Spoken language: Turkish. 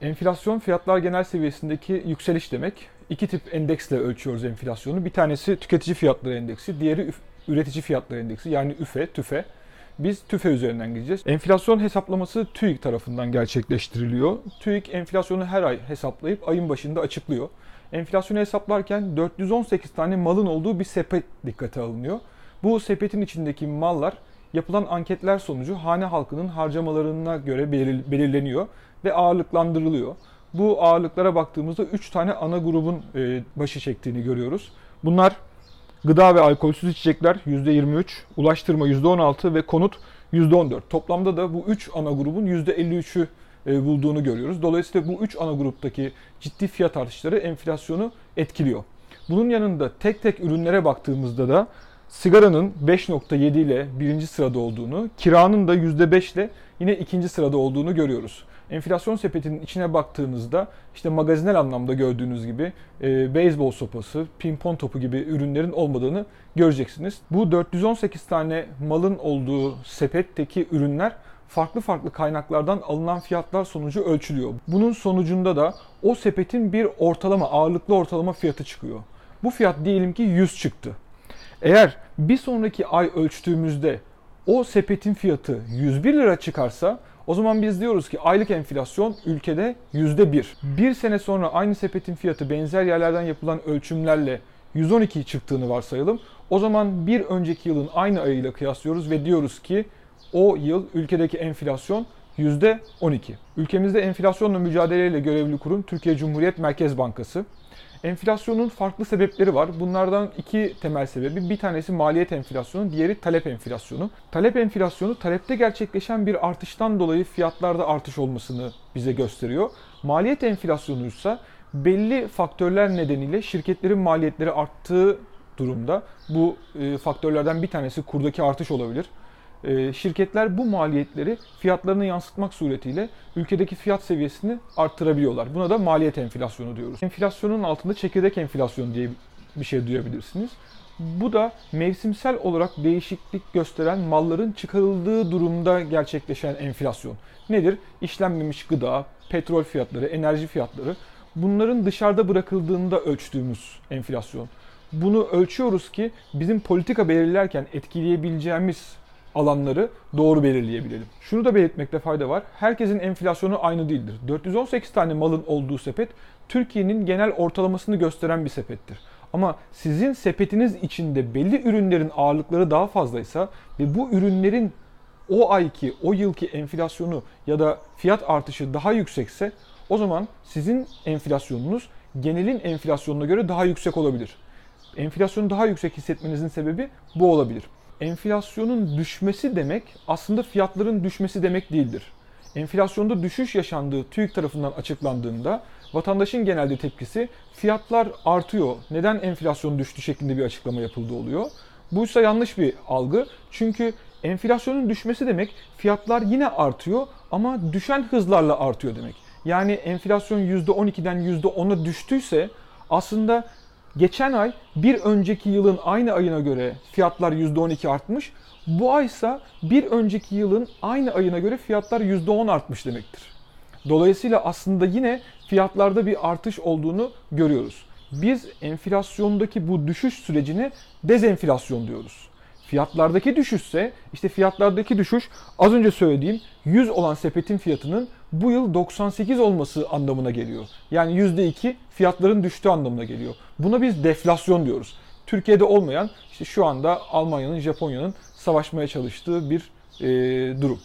Enflasyon fiyatlar genel seviyesindeki yükseliş demek. İki tip endeksle ölçüyoruz enflasyonu. Bir tanesi tüketici fiyatları endeksi, diğeri üretici fiyatları endeksi yani üfe, tüfe. Biz tüfe üzerinden gideceğiz. Enflasyon hesaplaması TÜİK tarafından gerçekleştiriliyor. TÜİK enflasyonu her ay hesaplayıp ayın başında açıklıyor. Enflasyonu hesaplarken 418 tane malın olduğu bir sepet dikkate alınıyor. Bu sepetin içindeki mallar yapılan anketler sonucu hane halkının harcamalarına göre belir- belirleniyor ve ağırlıklandırılıyor. Bu ağırlıklara baktığımızda 3 tane ana grubun e, başı çektiğini görüyoruz. Bunlar gıda ve alkolsüz içecekler %23, ulaştırma %16 ve konut %14. Toplamda da bu 3 ana grubun %53'ü e, bulduğunu görüyoruz. Dolayısıyla bu 3 ana gruptaki ciddi fiyat artışları enflasyonu etkiliyor. Bunun yanında tek tek ürünlere baktığımızda da sigaranın 5.7 ile birinci sırada olduğunu, kiranın da %5 ile yine ikinci sırada olduğunu görüyoruz. Enflasyon sepetinin içine baktığınızda işte magazinel anlamda gördüğünüz gibi e, beyzbol sopası, pimpon topu gibi ürünlerin olmadığını göreceksiniz. Bu 418 tane malın olduğu sepetteki ürünler farklı farklı kaynaklardan alınan fiyatlar sonucu ölçülüyor. Bunun sonucunda da o sepetin bir ortalama, ağırlıklı ortalama fiyatı çıkıyor. Bu fiyat diyelim ki 100 çıktı. Eğer bir sonraki ay ölçtüğümüzde o sepetin fiyatı 101 lira çıkarsa o zaman biz diyoruz ki aylık enflasyon ülkede %1. Bir sene sonra aynı sepetin fiyatı benzer yerlerden yapılan ölçümlerle 112 çıktığını varsayalım. O zaman bir önceki yılın aynı ayıyla kıyaslıyoruz ve diyoruz ki o yıl ülkedeki enflasyon %12. Ülkemizde enflasyonla mücadeleyle görevli kurum Türkiye Cumhuriyet Merkez Bankası. Enflasyonun farklı sebepleri var. Bunlardan iki temel sebebi. Bir tanesi maliyet enflasyonu, diğeri talep enflasyonu. Talep enflasyonu talepte gerçekleşen bir artıştan dolayı fiyatlarda artış olmasını bize gösteriyor. Maliyet enflasyonu ise belli faktörler nedeniyle şirketlerin maliyetleri arttığı durumda. Bu e, faktörlerden bir tanesi kurdaki artış olabilir. E, şirketler bu maliyetleri fiyatlarına yansıtmak suretiyle ülkedeki fiyat seviyesini arttırabiliyorlar. Buna da maliyet enflasyonu diyoruz. Enflasyonun altında çekirdek enflasyonu diye bir şey duyabilirsiniz. Bu da mevsimsel olarak değişiklik gösteren malların çıkarıldığı durumda gerçekleşen enflasyon. Nedir? İşlenmemiş gıda, petrol fiyatları, enerji fiyatları. Bunların dışarıda bırakıldığında ölçtüğümüz enflasyon. Bunu ölçüyoruz ki bizim politika belirlerken etkileyebileceğimiz alanları doğru belirleyebilelim. Şunu da belirtmekte fayda var. Herkesin enflasyonu aynı değildir. 418 tane malın olduğu sepet Türkiye'nin genel ortalamasını gösteren bir sepettir. Ama sizin sepetiniz içinde belli ürünlerin ağırlıkları daha fazlaysa ve bu ürünlerin o ayki, o yılki enflasyonu ya da fiyat artışı daha yüksekse o zaman sizin enflasyonunuz genelin enflasyonuna göre daha yüksek olabilir. Enflasyonu daha yüksek hissetmenizin sebebi bu olabilir. Enflasyonun düşmesi demek aslında fiyatların düşmesi demek değildir. Enflasyonda düşüş yaşandığı TÜİK tarafından açıklandığında vatandaşın genelde tepkisi fiyatlar artıyor. Neden enflasyon düştü şeklinde bir açıklama yapıldı oluyor. Bu ise yanlış bir algı. Çünkü enflasyonun düşmesi demek fiyatlar yine artıyor ama düşen hızlarla artıyor demek. Yani enflasyon %12'den %10'a düştüyse aslında geçen ay bir önceki yılın aynı ayına göre fiyatlar %12 artmış. Bu aysa bir önceki yılın aynı ayına göre fiyatlar %10 artmış demektir. Dolayısıyla aslında yine fiyatlarda bir artış olduğunu görüyoruz. Biz enflasyondaki bu düşüş sürecine dezenflasyon diyoruz. Fiyatlardaki düşüşse işte fiyatlardaki düşüş az önce söylediğim 100 olan sepetin fiyatının bu yıl 98 olması anlamına geliyor. Yani %2 fiyatların düştüğü anlamına geliyor. Buna biz deflasyon diyoruz. Türkiye'de olmayan işte şu anda Almanya'nın, Japonya'nın savaşmaya çalıştığı bir e, durum.